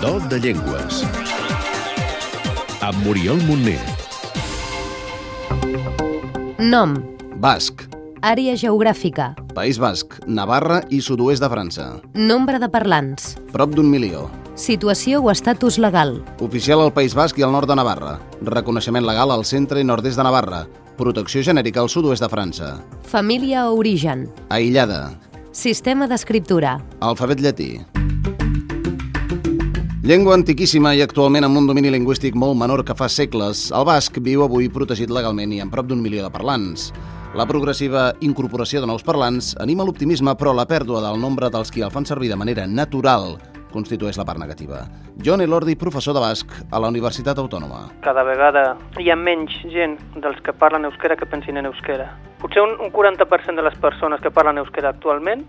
Do de Llengües. Amb Muriel Montner. Nom, Basc, àrea geogràfica, País Basc, Navarra i sud-oest de França. nombre de parlants, Prop d'un milió. situació o estatus legal, Oficial al País Basc i al nord de Navarra. Reconeixement legal al centre i nord-est de Navarra. Protecció genèrica al sud-oest de França. família o origen, Aïllada. sistema d'escriptura, Alfabet llatí. Llengua antiquíssima i actualment amb un domini lingüístic molt menor que fa segles, el basc viu avui protegit legalment i amb prop d'un milió de parlants. La progressiva incorporació de nous parlants anima l'optimisme, però la pèrdua del nombre dels qui el fan servir de manera natural constitueix la part negativa. John Elordi, professor de basc a la Universitat Autònoma. cada vegada hi ha menys gent dels que parlen euskera que pensin en euskera. Potser un, un 40% de les persones que parlen euskera actualment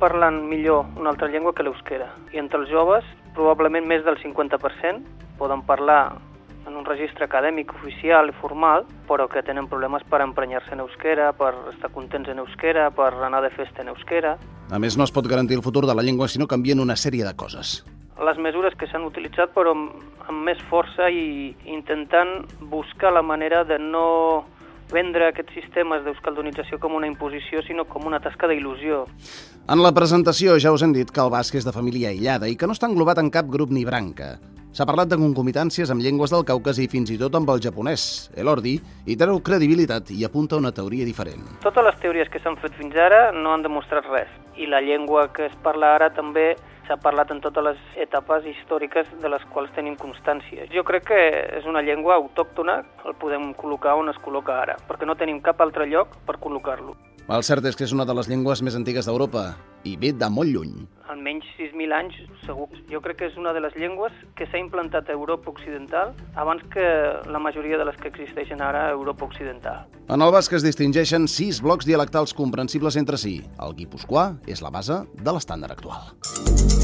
parlen millor una altra llengua que l'euskera. I entre els joves, probablement més del 50% poden parlar en un registre acadèmic oficial i formal, però que tenen problemes per emprenyar-se en euskera, per estar contents en euskera, per anar de festa en euskera. A més, no es pot garantir el futur de la llengua si no canvien una sèrie de coses. les mesures que s'han utilitzat però amb, amb més força i intentant buscar la manera de no vendre aquests sistemes d'euskaldurització com una imposició, sinó com una tasca d'il·lusió. En la presentació ja us hem dit que el basc és de família aïllada i que no està englobat en cap grup ni branca. S'ha parlat de concomitàncies amb llengües del Caucas i fins i tot amb el japonès, Elordi, i treu credibilitat i apunta una teoria diferent. Totes les teories que s'han fet fins ara no han demostrat res, i la llengua que es parla ara també s'ha parlat en totes les etapes històriques de les quals tenim constància. Jo crec que és una llengua autòctona, el podem col·locar on es col·loca ara, perquè no tenim cap altre lloc per col·locar-lo. El cert és que és una de les llengües més antigues d'Europa i ve de molt lluny. almenys 6.000 anys, segur. Jo crec que és una de les llengües que s'ha implantat a Europa Occidental abans que la majoria de les que existeixen ara a Europa Occidental. En el basc es distingeixen sis blocs dialectals comprensibles entre si. El guipuscoà és la base de l'estàndard actual.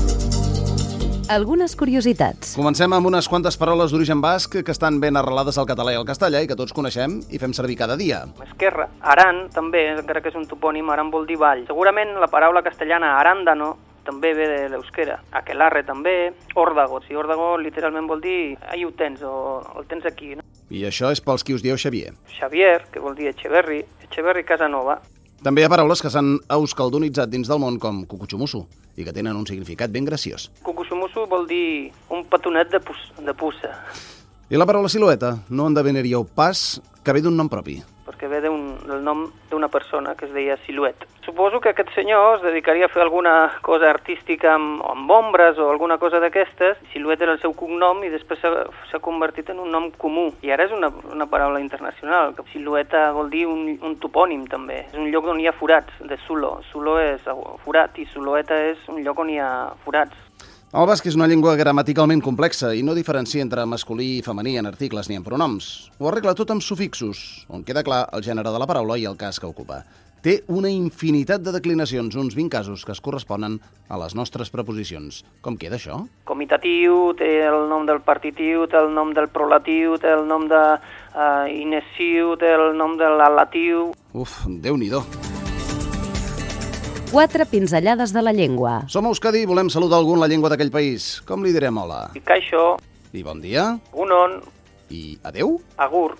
Algunes curiositats, Comencem amb unes quantes paraules d'origen basc que estan ben arrelades al català i al castellà i que tots coneixem i fem servir cada dia. Esquerra, Aran, també, encara que és un topònim, Aran vol dir vall. Segurament la paraula castellana arándano també ve de l'euskera. Aquelarre també, òrdago. Si òrdago literalment vol dir ahí ho tens o el tens aquí. No? I això és pels qui us dieu Xavier. Xavier, que vol dir Echeverri, Echeverri Casanova. També hi ha paraules que s'han euskaldunitzat dins del món com cucuchumusu i que tenen un significat ben graciós. Cucuxumusu vol dir un petonet de, pus, de puça. I la paraula silueta no endevinaríeu pas que ve d'un nom propi. Del nom d'una persona que es deia Siluet. Suposo que aquest senyor es dedicaria a fer alguna cosa artística amb, amb ombres o alguna cosa d'aquestes. Siluet era el seu cognom i després s'ha convertit en un nom comú. I ara és una, una paraula internacional. que Silueta vol dir un, un topònim també. És un lloc on hi ha forats, de Sulo. Sulo és forat i Suloeta és un lloc on hi ha forats. El basc és una llengua gramaticalment complexa i no diferencia entre masculí i femení en articles ni en pronoms. Ho arregla tot amb sufixos, on queda clar el gènere de la paraula i el cas que ocupa. Té una infinitat de declinacions, uns 20 casos que es corresponen a les nostres preposicions. Com queda això? Comitatiu, té el nom del partitiu, té el nom del prolatiu, té el nom de uh, inessiu, té el nom de l'alatiu. Uf, déu-n'hi-do. Quatre pinzellades de la llengua, Som a Euskadi i volem saludar algú en la llengua d'aquell país. Com li direm hola? I caixo, I bon dia? unon, I adeu? agur,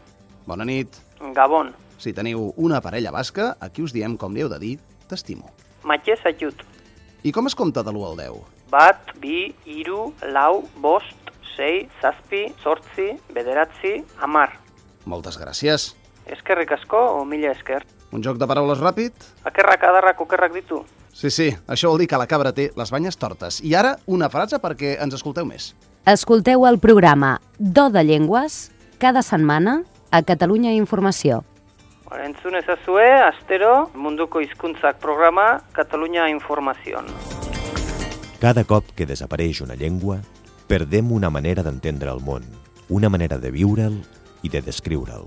Bona nit. gabon, Si teniu una parella basca, aquí us diem com li heu de dir t'estimo. matxe sajut. I com es compta de l'1 al 10? Bat, bi, iru, lau, bost, sei, zazpi, sortzi, bederatzi, amar. Moltes gràcies. Eskerrik asko o mila esker. Un joc de paraules ràpid? Akerrak adarrak okerrak ditu. Sí, sí, això vol dir que la cabra té les banyes tortes. I ara, una frase perquè ens escolteu més. escolteu el programa Do de Llengües cada setmana a Catalunya Informació. Entzun ezazue, astero, munduko hizkuntzak programa, Catalunya Información. Cada cop que desapareix una llengua, perdem una manera d'entendre el món, una manera de viure'l i de descriure'l.